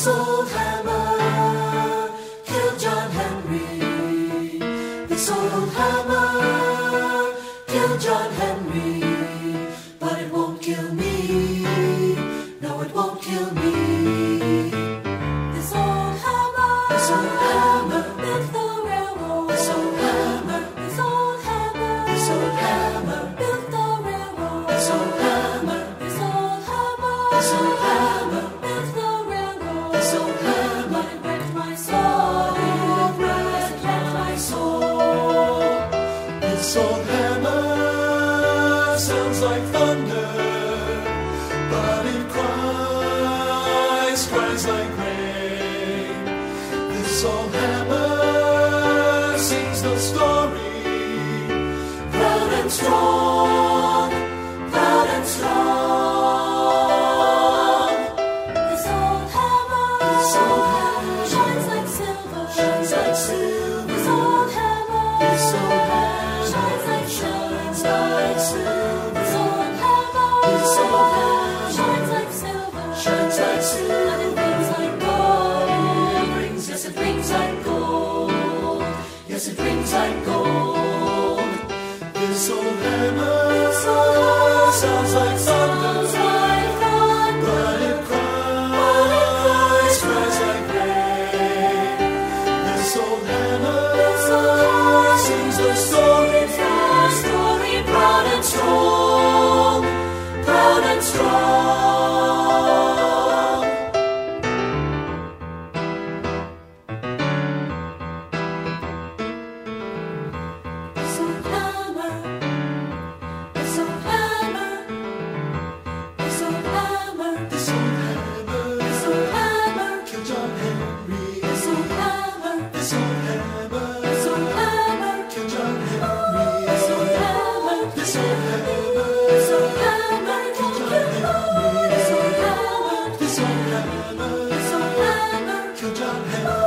this old hammer killed John Henry. This old hammer killed John Henry. But it won't kill me. No, it won't kill me. This old hammer. This old hammer sounds like thunder, but it cries, cries like rain. This old hammer This old hammer sounds like thunder. heaven.